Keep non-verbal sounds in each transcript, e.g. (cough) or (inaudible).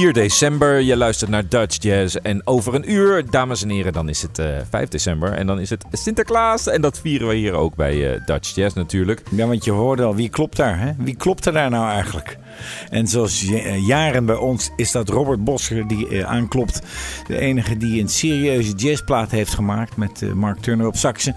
4 december, je luistert naar Dutch Jazz. En over een uur, dames en heren, dan is het eh 5 december. En dan is het Sinterklaas. En dat vieren we hier ook bij eh, Dutch Jazz natuurlijk. Ja, want je hoorde al, wie klopt daar? Hè? Wie klopt er daar nou eigenlijk? En zoals eh, jaren bij ons is dat Robert Bosser die eh, aanklopt. De enige die een serieuze jazzplaat heeft gemaakt met eh, Mark Turner op saxen.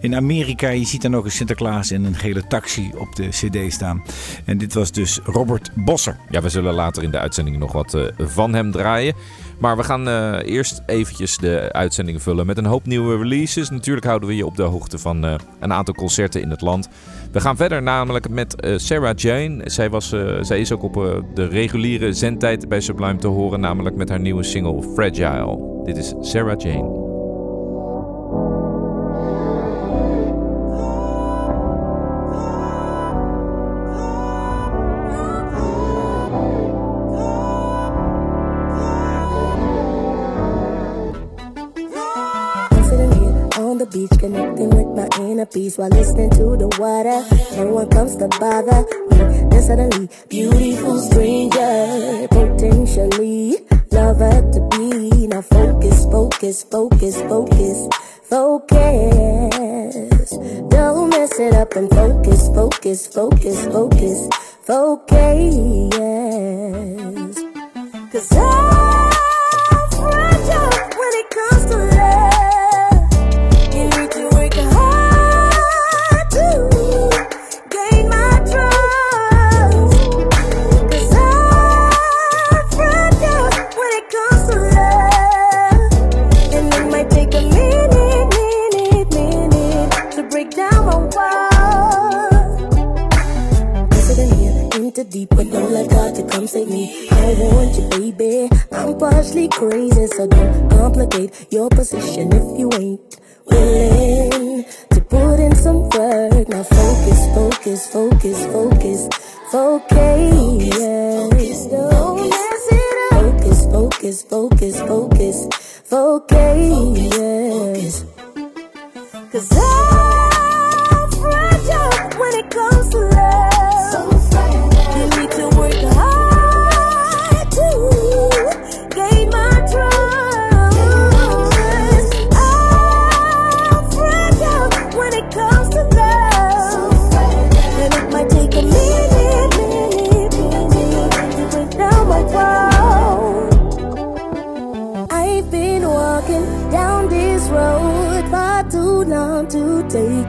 In Amerika, je ziet dan ook een Sinterklaas in een gele taxi op de cd staan. En dit was dus Robert Bosser. Ja, we zullen later in de uitzending nog wat van hem draaien. Maar we gaan eh, eerst eventjes de uitzending vullen met een hoop nieuwe releases. Natuurlijk houden we je op de hoogte van eh, een aantal concerten in het land. We gaan verder namelijk met eh, Sarah Jane. Zij, was, zij is ook op de reguliere zendtijd bij Sublime te horen, namelijk met haar nieuwe single Fragile. Dit is Sarah Jane. Beach, connecting with my inner peace while listening to the water. No one comes to bother me. Then suddenly, beautiful stranger, potentially lover to be. Now focus, focus, focus, focus, focus. Don't mess it up and focus, focus, focus, focus, focus. Cause I'm save me. I want you, baby. I'm partially crazy, so don't complicate your position if you ain't willing to put in some work. Now focus, focus, focus, focus, focus. It up. Focus, focus, focus, focus, focus. Cause I'm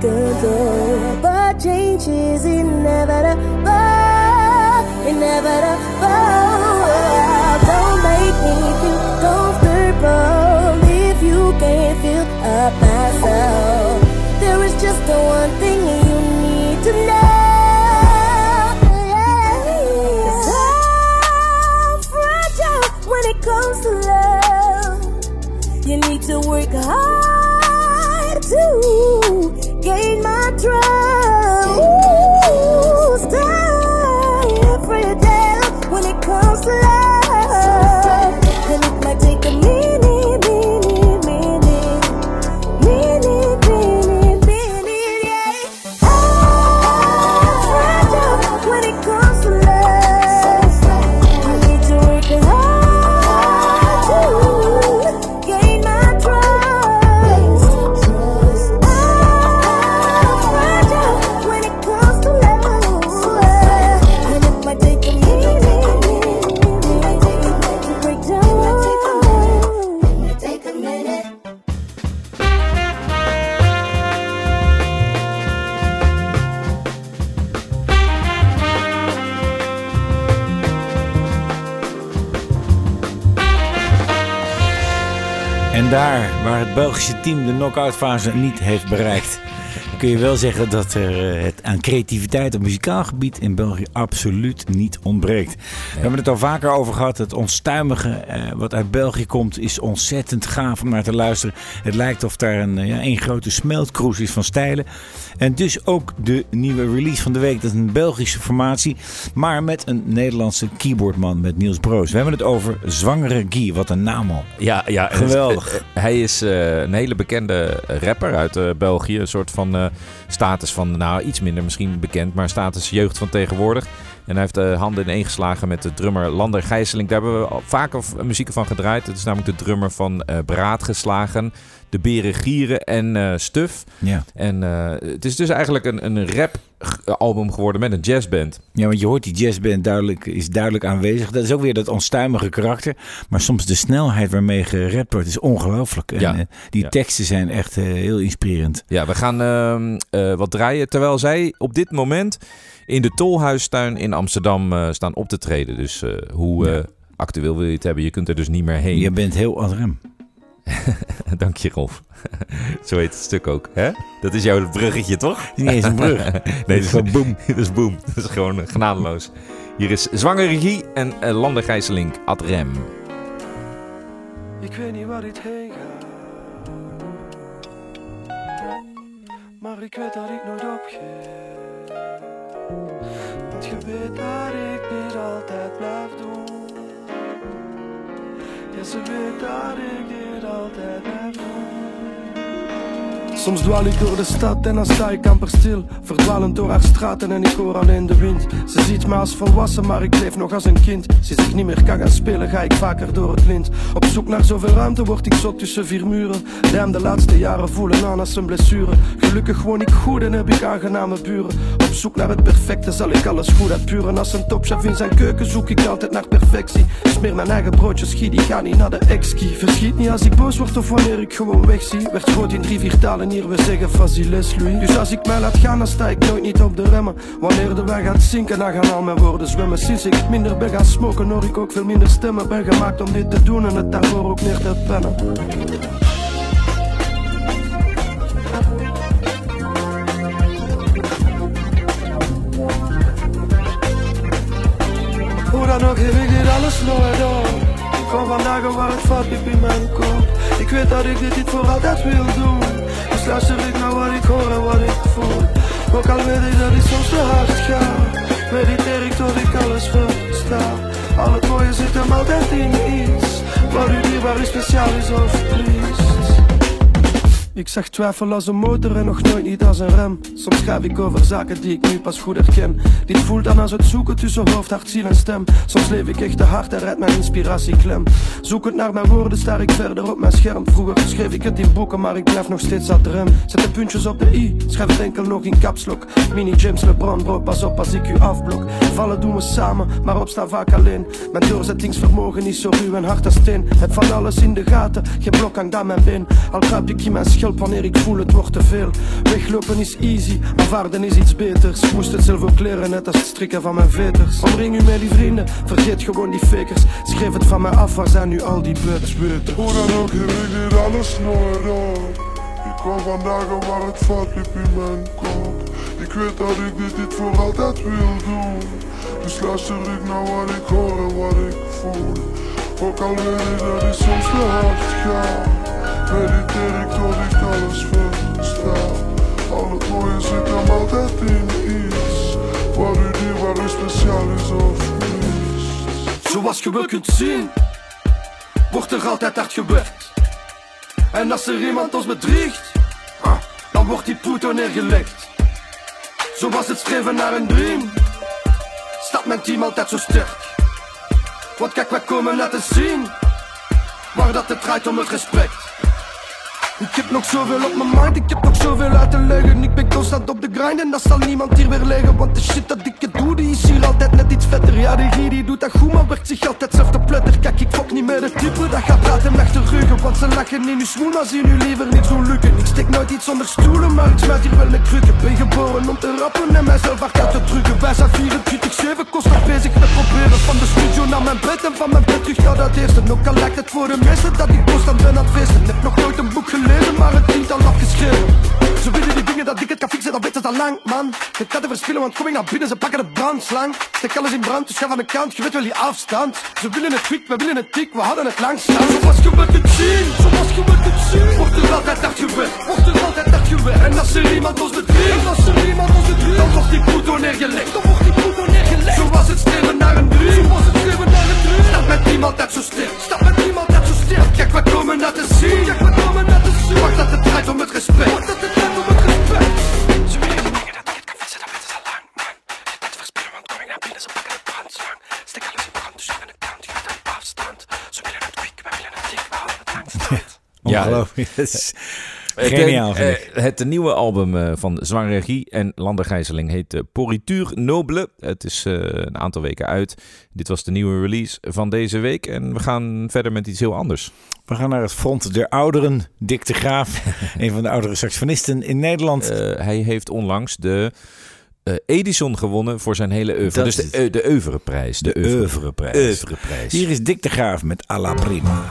control. But change is inevitable, inevitable. Belgische team de knock-out fase niet heeft bereikt, (laughs) kun je wel zeggen dat er eh, het aan creativiteit op muzikaal gebied in België absoluut niet ontbreekt. We hebben het al vaker over gehad. Het onstuimige eh, wat uit België komt is ontzettend gaaf om naar te luisteren. Het lijkt of daar een, eh, ja, een grote smeltkroes is van stijlen. En dus ook de nieuwe release van de week. Dat is een Belgische formatie, maar met een Nederlandse keyboardman met Niels Broos. We hebben het over Zwangere Guy. Wat een naam al. Ja, ja Geweldig. het- eh, hij is eh, een hele bekende rapper uit eh, België. Een soort van eh, status van, nou iets minder misschien bekend, maar status jeugd van tegenwoordig. En hij heeft uh, handen ineen geslagen met de drummer Lander Gijseling. Daar hebben we al vaker muziek van gedraaid. Het is namelijk de drummer van eh Braad geslagen, De Beren Gieren en eh, Stuf. Ja. En eh, het is dus eigenlijk een, een rap album geworden met een jazzband. Ja, want je hoort die jazzband duidelijk, is duidelijk aanwezig. Dat is ook weer dat onstuimige karakter. Maar soms de snelheid waarmee gerapt wordt is ongelooflijk. En Ja. eh, die Ja. teksten zijn echt heel inspirerend. Ja, we gaan ehm, eh, wat draaien terwijl zij op dit moment in de Tolhuistuin in Amsterdam staan op te treden. Dus hoe, actueel wil je het hebben. Je kunt er dus niet meer heen. Je bent heel ad rem. (laughs) Dank je, Rolf. (laughs) Zo heet het stuk ook. Hè? Dat is jouw bruggetje, toch? Het is niet eens een brug. (laughs) nee, Het is gewoon boem. Dat is boom. Dat is gewoon eh, genadeloos. Hier is Zwanger Regie en uh, Lande Gijsselink ad rem. Ik weet niet waar dit heen gaat. Maar ik weet dat ik nooit opgeef. Want je weet dat ik dit altijd blijf doen. Ja, ze weet dat ik dit altijd blijf doen. Soms dwaal ik door de stad en dan sta ik amper stil. Verdwalend door haar straten en ik hoor alleen de wind. Ze ziet me als volwassen, maar ik leef nog als een kind. Sinds ik niet meer kan gaan spelen, ga ik vaker door het lint. Op zoek naar zoveel ruimte word ik zot tussen vier muren. Lijm de laatste jaren voelen aan als een blessure. Gelukkig woon ik goed en heb ik aangename buren. Op zoek naar het perfecte zal ik alles goed uitpuren. Als een topchef in zijn keuken zoek ik altijd naar perfectie. Smeer mijn eigen broodjes, schiet, die ga niet naar de ex-ski. Verschiet niet als ik boos word of wanneer ik gewoon wegzie. Werd groot in drie, vier talen hier, we zeggen faciles lui. Dus als ik mij laat gaan, dan sta ik nooit niet op de remmen. Wanneer de weg gaat zinken, dan gaan al mijn woorden zwemmen. Sinds ik minder ben gaan smoken, hoor ik ook veel minder stemmen. Ben gemaakt om dit te doen en het daarvoor ook neer te pennen. Hoe dan ook heb ik dit alles nooit door Ik kom vandaag waar het valt diep in mijn kop Ik weet dat ik dit niet voor altijd wil doen Dus luister ik naar wat ik hoor en wat ik voel. Ook al weet ik dat ik soms te hard ga. Mediteer ik tot ik alles versta. Al het mooie zit hem altijd in iets. Wat u dierbaar is, speciaal is of triest ik zag twijfel als een motor en nog nooit niet als een rem. Soms schrijf ik over zaken die ik nu pas goed herken. Dit voelt dan als het zoeken tussen hoofd, hart, ziel en stem. Soms leef ik echt te hard en rijdt mijn inspiratie klem. Zoekend naar mijn woorden sta ik verder op mijn scherm. Vroeger schreef ik het in boeken, maar ik blijf nog steeds aan het rem. Zet de puntjes op de i, schrijf het enkel nog in capslock. Mini James LeBron, bro, pas op als ik u afblok. Vallen doen we samen, maar opstaan vaak alleen. Mijn doorzettingsvermogen is zo ruw en hard als steen. Heb van alles in de gaten, geen blok hangt aan mijn been. Al kruip ik in mijn schulp wanneer ik voel het wordt te veel. Weglopen is easy, aanvaarden is iets beters. Moest het zelf ook leren, net als het strikken van mijn veters. Omring u met die vrienden, vergeet gewoon die fakers. Schreef het van mij af, waar zijn nu al die butters? Hoe dan ook ik dit alles nooit op. Ik kwam vandaag en waar het valt diep in mijn kop. Ik weet dat ik dit voor altijd wil doen. Dus luister ik naar wat ik hoor en wat ik voel. Ook al weet ik dat ik soms te hard. Mediteer ik tot ik alles versta. Al het mooie zit hem altijd in iets. Wat u dierbaar is, speciaal is of niet. Zoals je wel kunt zien, wordt er altijd hard gewerkt. En als er iemand ons bedriegt, ah, dan wordt die poeto neergelegd. Zoals het streven naar een dream, staat mijn team altijd zo sterk. Want kijk, wij komen laten zien, waar dat het draait om het respect. Ik heb nog zoveel op mijn mind, ik heb nog zoveel uit te leggen. Ik ben constant op de grind en dat zal niemand hier weer leggen Want de shit dat ik het doe, die is hier altijd net iets vetter. Ja, de die doet dat goed, maar werkt zich altijd zelf te pletter. Kijk, ik fok niet met het type dat gaat praten achter ruggen. Want ze lachen in uw smoel, maar zien u liever niet zo lukken. Ik steek nooit iets onder stoelen, maar ik smijt hier wel met krukken. Ben geboren om te rappen en mijzelf hard uit te drukken. Wij zijn 24-7, constant bezig met proberen. Van de studio naar mijn bed en van mijn bed terug naar dat eerste. Ook al lijkt het voor de meesten dat ik constant ben aan het feesten. Heb nog nooit een boek gelezen, maar het dient al afgeschreven Ze willen die dingen dat ik het kan fixen, dat weten ze al lang, man. Ik kan te verspillen, want kom ik naar binnen, ze pakken de brandslang. Steek alles in brand, dus ga van de kant, je weet wel die afstand. Ze willen het quick, we willen het dik, we hadden het lang staan Zoals je wilt het zien, zoals je wilt het zien. Wordt er altijd hard gewerkt, wordt er altijd hard gewerkt En als er iemand ons bedriegt, als er iemand ons bedriegt Dan wordt die poeto neergelegd, dan wordt die poeto neergelegd. Zoals het streven naar een dream, zoals het streven naar een dream Staat met niemand uit zo sterk, staat met niemand uit zo sterk Kijk, we komen naar te zien, Wacht dat het draait om het respect, wacht dat het draait om het respect Ze willen dingen dat ik het kan fietsen, dat weten ze lang, man. Ik kan te verspillen, want kom ik naar binnen, ze pakken de brandslang Steek alles in brand, dus aan de kant, je weet een afstand. Ze willen het quick, wij willen het dik, we houden het lang stand Ja, Ongelooflijk. (laughs) Dat is Het, Geniaal, eh, eh, het nieuwe album eh, van Zwang Regie en Lande Gijzeling heet eh, Pourriture Noble. Het is eh, een aantal weken uit. Dit was de nieuwe release van deze week. En we gaan verder met iets heel anders. We gaan naar het front der ouderen. Dick de Graaf, (laughs) een van de oudere saxofonisten in Nederland. Eh, hij heeft onlangs de eh, Edison gewonnen voor zijn hele oeuvre. Dat Dus de, de oeuvreprijs. De oeuvre- oeuvreprijs. Hier is Dick de Graaf met A la Prima.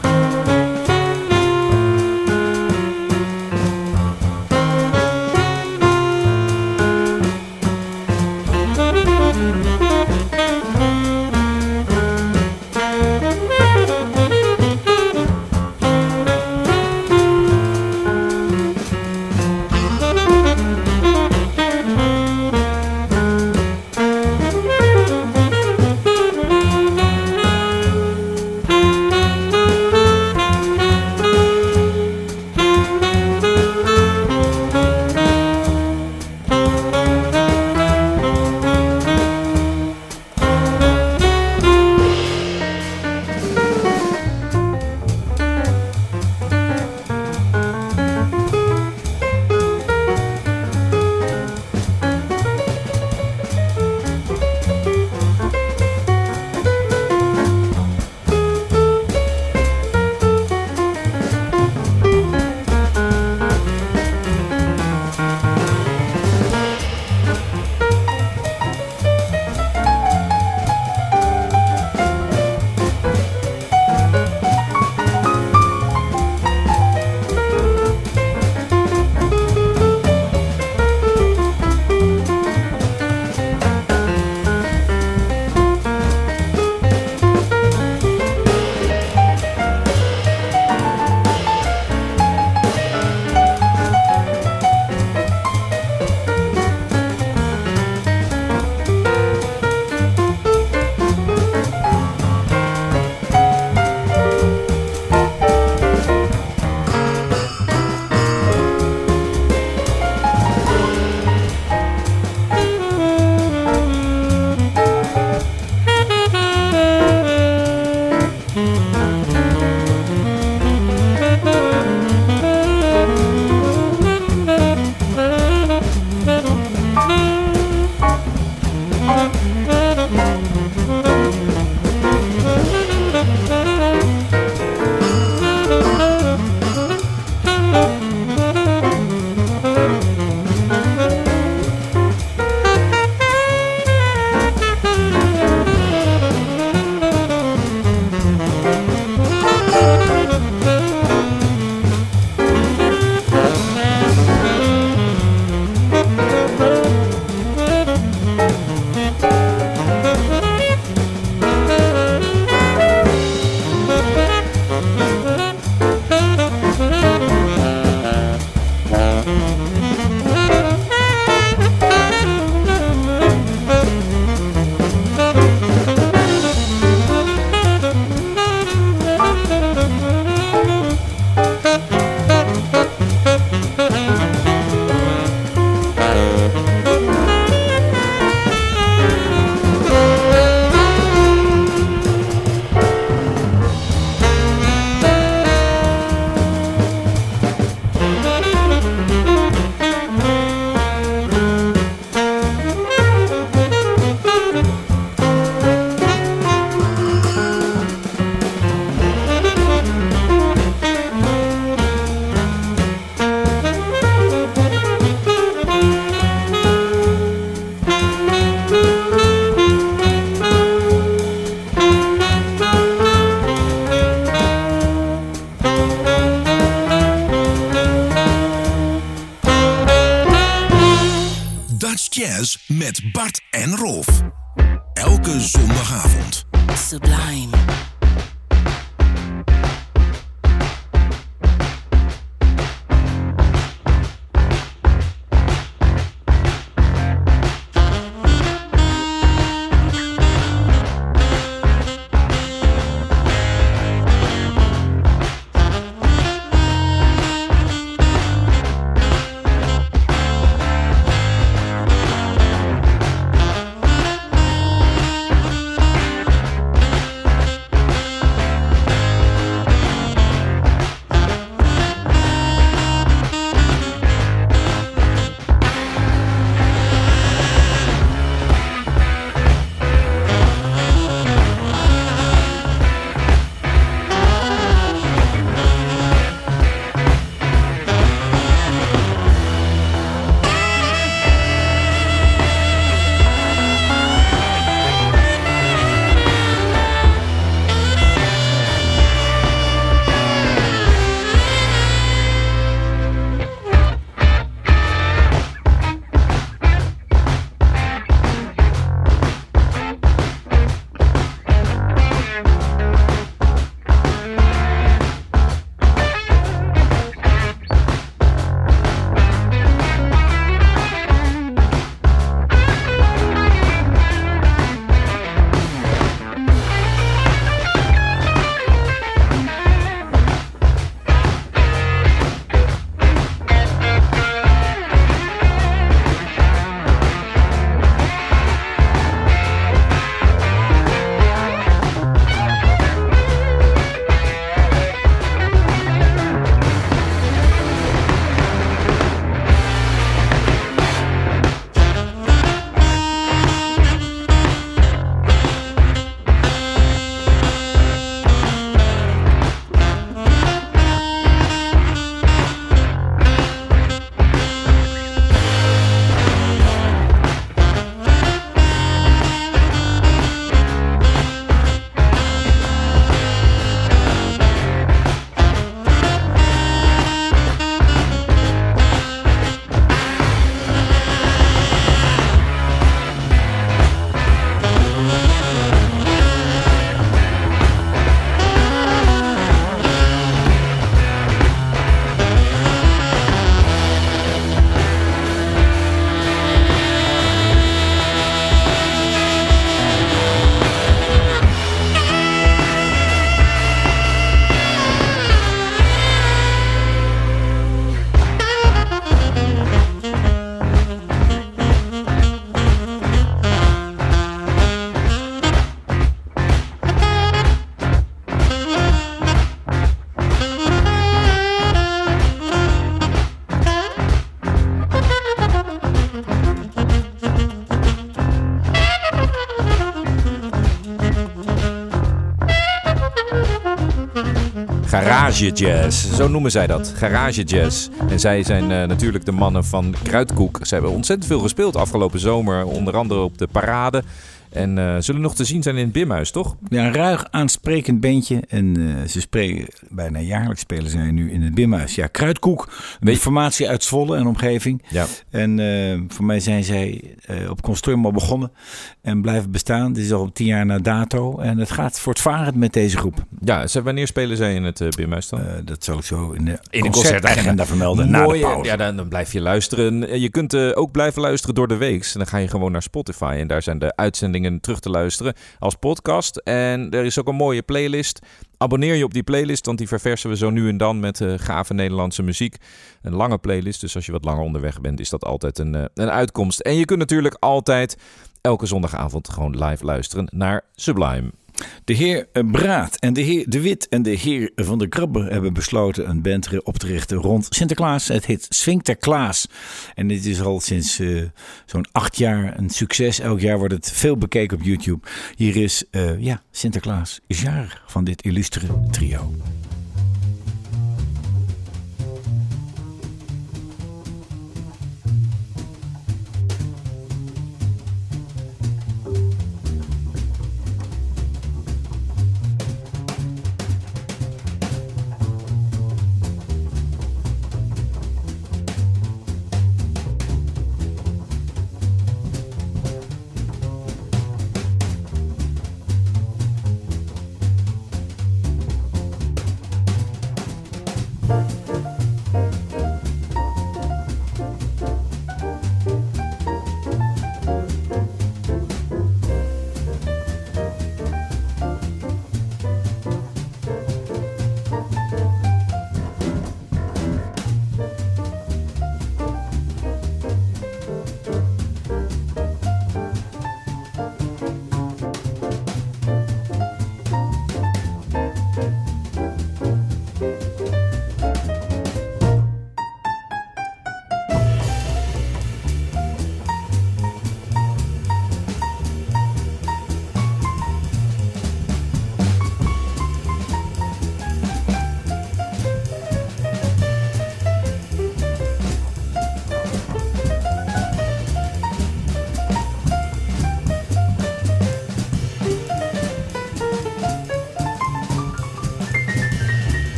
Garage Jazz, zo noemen zij dat. Garage Jazz. En zij zijn eh, natuurlijk de mannen van Kruidkoek. Ze hebben ontzettend veel gespeeld afgelopen zomer. Onder andere op de parade. En eh, zullen nog te zien zijn in het Bimhuis, toch? Ja, een ruig aansprekend bandje. En eh, ze spelen bijna jaarlijks spelen zij nu in het Bimhuis. Ja, Kruidkoek, een Weet- formatie uit Zwolle en omgeving. Ja. En eh, voor mij zijn zij op Construum al begonnen en blijven bestaan. Dit is al tien jaar na dato. En het gaat voortvarend met deze groep. Ja, ze, wanneer spelen zij in het Bimhuis dan? Dat zal ik zo in de, In de concertagenda vermelden na de Mooi, pauze. Ja, dan, dan blijf je luisteren. En Je kunt ook blijven luisteren door de week. En dan ga je gewoon naar Spotify. En daar zijn de uitzendingen terug te luisteren als podcast. En er is ook een mooie playlist. Abonneer je op die playlist, want die verversen we zo nu en dan met eh, gave Nederlandse muziek. Een lange playlist, dus als je wat langer onderweg bent, is dat altijd een, eh, een uitkomst. En je kunt natuurlijk altijd elke zondagavond gewoon live luisteren naar Sublime. De heer eh, Braat en de heer De Wit en de heer Van der Krabbe hebben besloten een band op te richten rond Sinterklaas. Het heet Swinterklaas. En dit is al sinds eh, zo'n acht jaar een succes. Elk jaar wordt het veel bekeken op YouTube. Hier is, eh, ja, Sinterklaas is van dit illustere trio.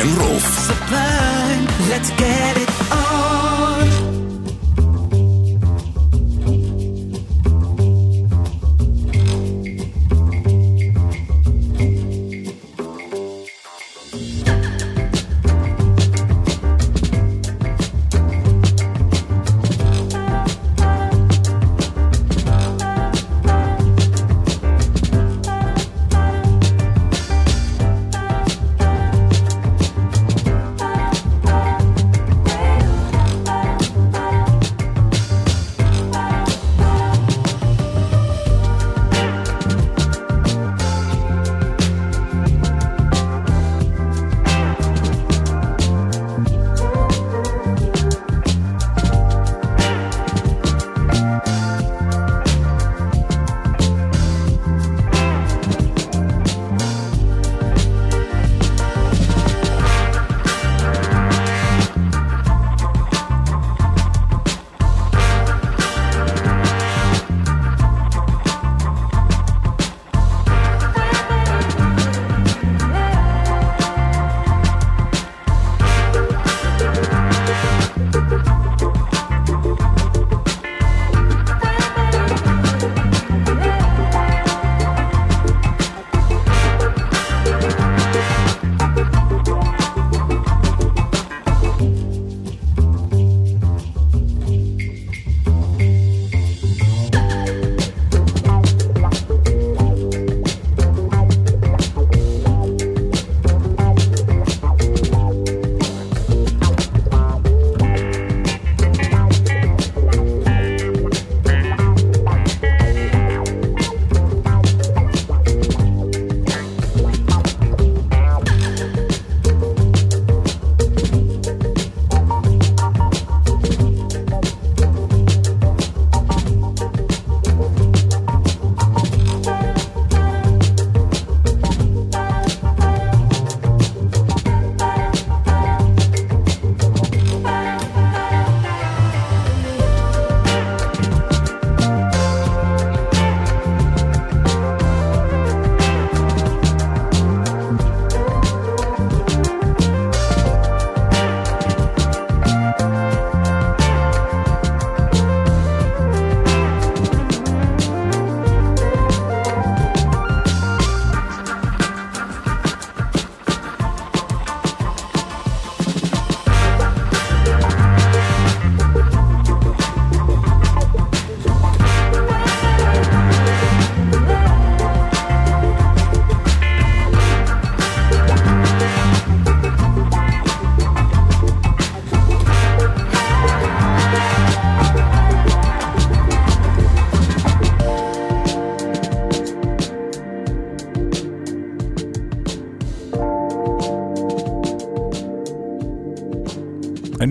En Rolf. Sublime, let's get it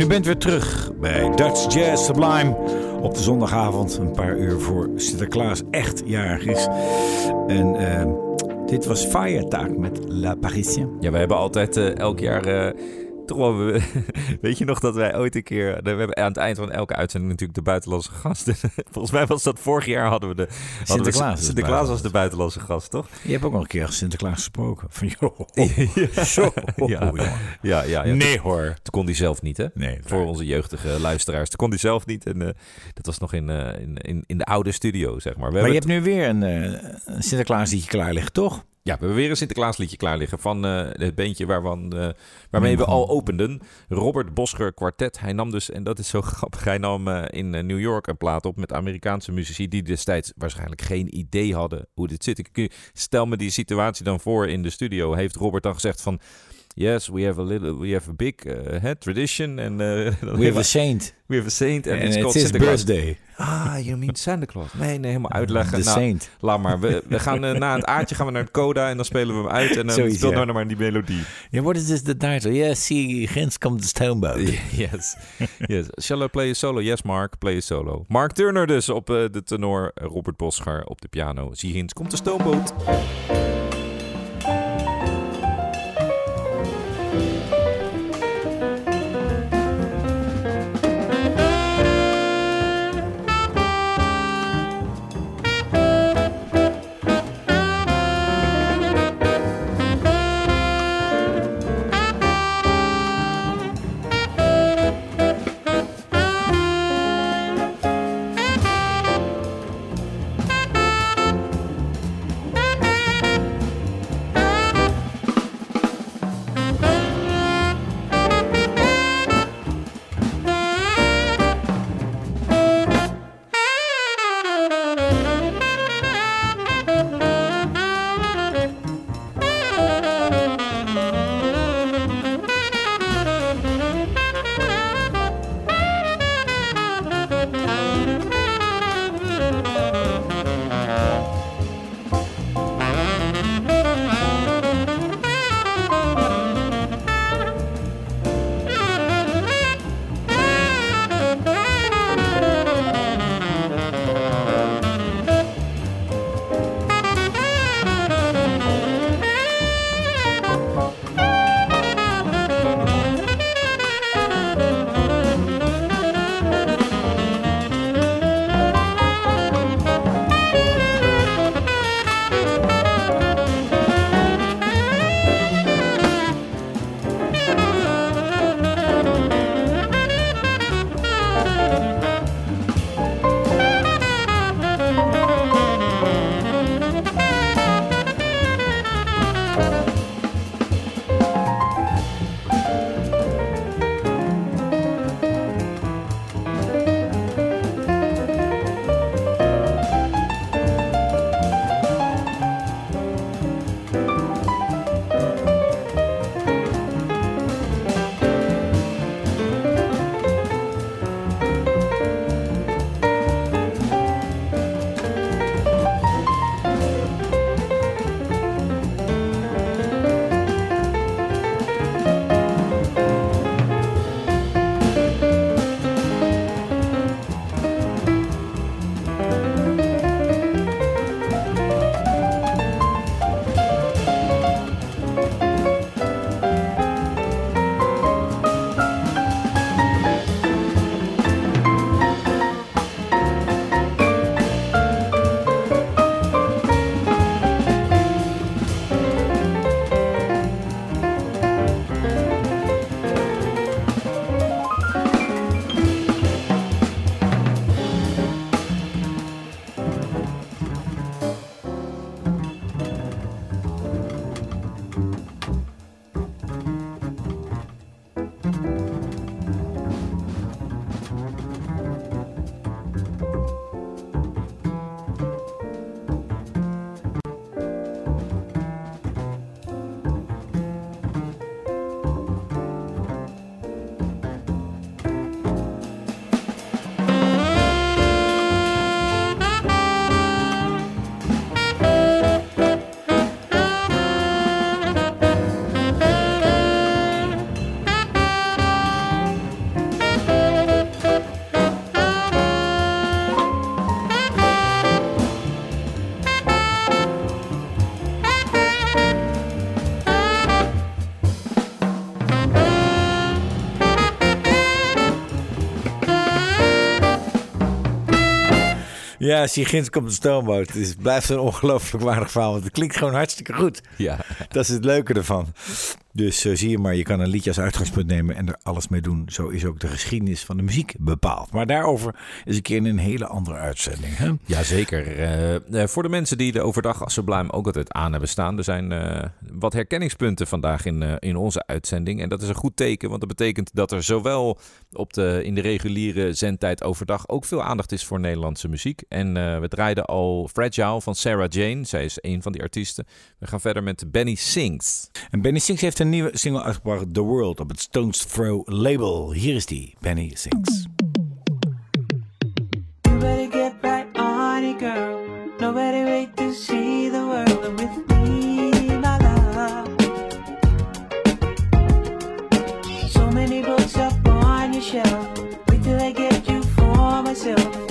bent weer terug bij Dutch Jazz Sublime. Op de zondagavond, een paar uur voor Sinterklaas echt jarig is. En eh, dit was Feiertag met La Parisien. Ja, we hebben altijd eh, elk jaar eh, toch wel... (laughs) weet je nog dat wij ooit een keer... We hebben aan het eind van elke uitzending natuurlijk de buitenlandse gasten. (laughs) Volgens mij was dat vorig jaar hadden we de... hadden Sinterklaas Sinterklaas was de buitenlandse gast, toch? Je hebt ook nog een keer Sinterklaas gesproken. Van joh, (laughs) zo. Ja, ja, ja. ja. Nee hoor. Toen kon hij zelf niet, hè? Nee, Voor onze jeugdige luisteraars. Toen kon hij zelf niet. En eh, dat was nog in, eh, in, in, in de oude studio, zeg maar. We Maar je hebt nu weer een, eh, Sinterklaas liedje klaar liggen, toch? Ja, we hebben weer een Sinterklaasliedje klaar liggen van eh, het beentje waarvan, eh, waarmee we al openden. Robert Boscher Quartet. Hij nam dus, en dat is zo (laughs) grappig, hij nam eh, in New York een plaat op met Amerikaanse muzici die destijds waarschijnlijk geen idee hadden hoe dit zit. Ik, stel me die situatie dan voor in de studio. Heeft Robert dan gezegd van... Yes, we have a little, we have a big hè, tradition. (laughs) And, eh, We have a saint. we have a saint and, it's called his birthday. Ah, you mean Santa Claus? Nee, nee, helemaal uitleggen. The Nou, saint. Laat maar. We, we gaan eh, na het aardje gaan we naar het coda en dan spelen we hem uit. En dan Zoiets, speel ja. nou nog maar die melodie. Yeah, what is this the title? Yeah, see, hence comes the stoneboat. (laughs) yes. yes. Shall I play a solo? Yes, Mark. Play a solo. Mark Turner dus op eh, de tenor. eh, Robert Boschar op de piano. Zie eens, komt de stoomboot. Ja, Sigins komt de stoomboot. Het is, blijft een ongelooflijk waardig verhaal. Want het klinkt gewoon hartstikke goed. Ja. Dat is het leuke ervan. Dus eh, zie je maar, je kan een liedje als uitgangspunt nemen en er alles mee doen. Zo is ook de geschiedenis van de muziek bepaald. Maar daarover is een keer in een hele andere uitzending. Hè? Jazeker. Eh eh, voor de mensen die de overdag als sublime ook altijd aan hebben staan. Er zijn wat herkenningspunten vandaag in, in onze uitzending. En dat is een goed teken, want dat betekent dat er zowel op de, in de reguliere zendtijd overdag ook veel aandacht is voor Nederlandse muziek. En we draaiden al Fragile van Sarah Jane. Zij is een van die artiesten. We gaan verder met Benny Sings. En Benny Sings heeft een nieuwe single uitgebracht, The World, op het Stones Throw label. Hier is die, Benny Sings. Many books up on your shelf. Wait till I get you for myself.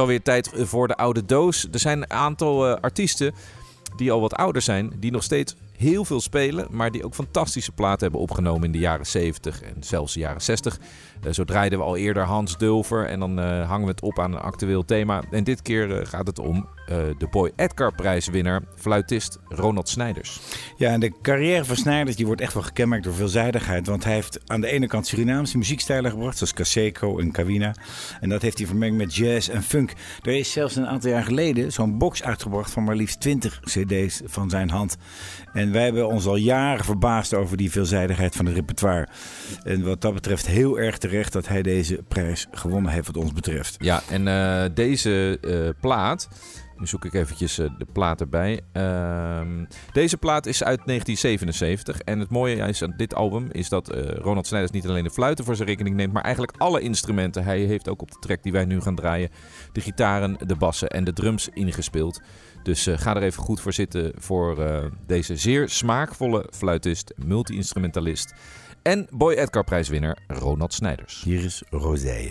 Alweer tijd voor de oude doos. Er zijn een aantal eh, artiesten die al wat ouder zijn, die nog steeds heel veel spelen, maar die ook fantastische platen hebben opgenomen in de jaren 70 en zelfs de jaren 60. Eh, zo draaiden we al eerder Hans Dulver en dan eh, hangen we het op aan een actueel thema. En dit keer eh, gaat het om eh, de Boy Edgar prijswinnaar, fluitist Ronald Snijders. Ja, en de carrière van Snijders die wordt echt wel gekenmerkt door veelzijdigheid. Want hij heeft aan de ene kant Surinaamse muziekstijlen gebracht, zoals Caseco en Kawina. En dat heeft hij vermengd met jazz en funk. Er is zelfs een aantal jaar geleden zo'n box uitgebracht van maar liefst 20 cd's van zijn hand. En wij hebben ons al jaren verbaasd over die veelzijdigheid van het repertoire. En wat dat betreft heel erg terecht dat hij deze prijs gewonnen heeft wat ons betreft. Ja, en eh, deze eh, plaat Nu zoek ik eventjes eh, de plaat erbij. Ehm, deze plaat is uit 1977. En het mooie is aan dit album is dat eh, Ronald Snijders niet alleen de fluiten voor zijn rekening neemt, maar eigenlijk alle instrumenten. Hij heeft ook op de track die wij nu gaan draaien de gitaren, de bassen en de drums ingespeeld. Dus eh, ga er even goed voor zitten voor deze zeer smaakvolle fluitist, multi-instrumentalist en Boy Edgar prijswinnaar Ronald Snijders. Hier is Rozeije.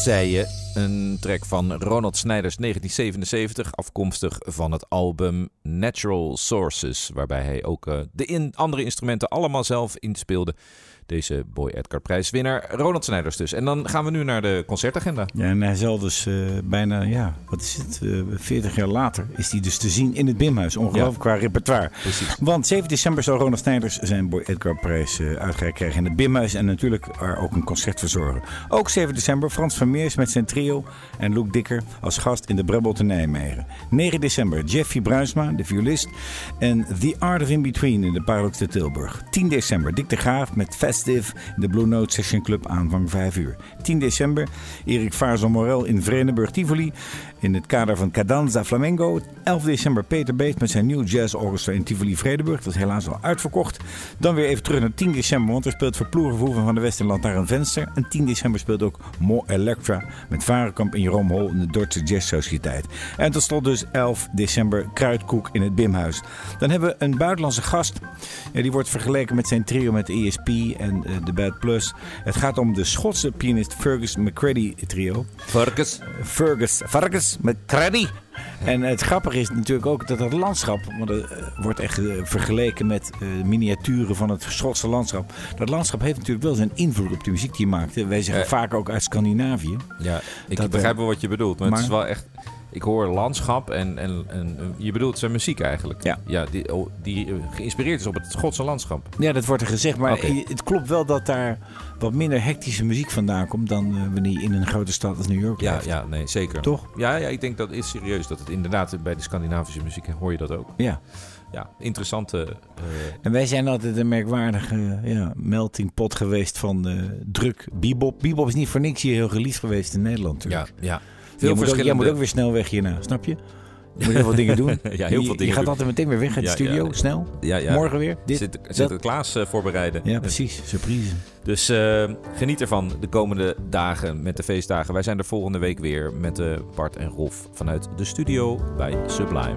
Rozeije, een track van Ronald Snijders 1977, afkomstig van het album Natural Sources, waarbij hij ook eh, de andere instrumenten allemaal zelf inspeelde. Deze Boy Edgar prijswinnaar Ronald Snijders dus. En dan gaan we nu naar de concertagenda. Ja, en hij zal dus eh, bijna, ja, wat is het, eh 40 jaar later is hij dus te zien in het Bimhuis. Ongelooflijk qua repertoire. Precies. Want 7 december zal Ronald Snijders zijn Boy Edgar prijs eh, uitgereikt krijgen in het Bimhuis. En natuurlijk er ook een concert verzorgen. Ook 7 december Frans Vermeers met zijn trio en Loek Dikker als gast in de Brebbel te Nijmegen. 9 december Jeffy Bruisma, de violist. En The Art of In Between in de Paradox te Tilburg. 10 december Dick de Graaf met In de Blue Note Session Club aanvang 5 uur. 10 december Erik Vaarzel Morel in Vredenburg Tivoli in het kader van Cadanza Flamengo. 11 december Peter Beet met zijn nieuw jazz orchestra in Tivoli Vredenburg. Dat is helaas al uitverkocht. Dan weer even terug naar 10 december, want er speelt Verploegenvoeven van de West in Lantaarn Venster. En 10 december speelt ook Mo Electra met Varenkamp en Jeroen Hol in de Dordtse Jazz Sociëteit. En tot slot dus 11 december Kruidkoek in het Bimhuis. Dan hebben we een buitenlandse gast. Ja, die wordt vergeleken met zijn trio met ESP en eh, de Bad Plus. Het gaat om de Schotse pianist Fergus McCready trio. Varkens. Fergus, Varkens McCready. En het grappige is natuurlijk ook dat het landschap, want het eh, wordt echt eh, vergeleken met eh, miniaturen van het Schotse landschap. Dat landschap heeft natuurlijk wel zijn invloed op de muziek die hij maakte. Wij zeggen vaak ook uit Scandinavië. Ja, ik begrijp wel wat je bedoelt. Maar, maar- het is wel echt... Ik hoor landschap en, en, en eh, je bedoelt zijn muziek eigenlijk. Ja. ja die, oh, die eh, geïnspireerd is op het Schotse landschap. Ja, dat wordt er gezegd. Maar het klopt wel dat daar wat minder hectische muziek vandaan komt dan eh, wanneer je in een grote stad als New York Ja, ja, nee, zeker. Toch? Ja, ja, ik denk dat is serieus. Dat het inderdaad bij de Scandinavische muziek hoor je dat ook. Ja. Ja, interessante. En wij zijn altijd een merkwaardige ja, melting pot geweest van druk bebop. Bebop is niet voor niks hier heel geliefd geweest in Nederland ja, natuurlijk. ja. Jij moet, ook, jij moet ook weer snel weg hierna, snap je? Je moet heel veel dingen doen. (laughs) Ja, heel veel je, dingen Je gaat altijd meteen weer weg uit Ja, de studio, ja. snel. Ja, ja. Morgen weer. Dit, Zit, dat. Sinterklaas eh, voorbereiden. Ja, precies. Surprise. Dus eh, geniet ervan de komende dagen met de feestdagen. Wij zijn er volgende week weer met eh, Bart en Rolf vanuit de studio bij Sublime.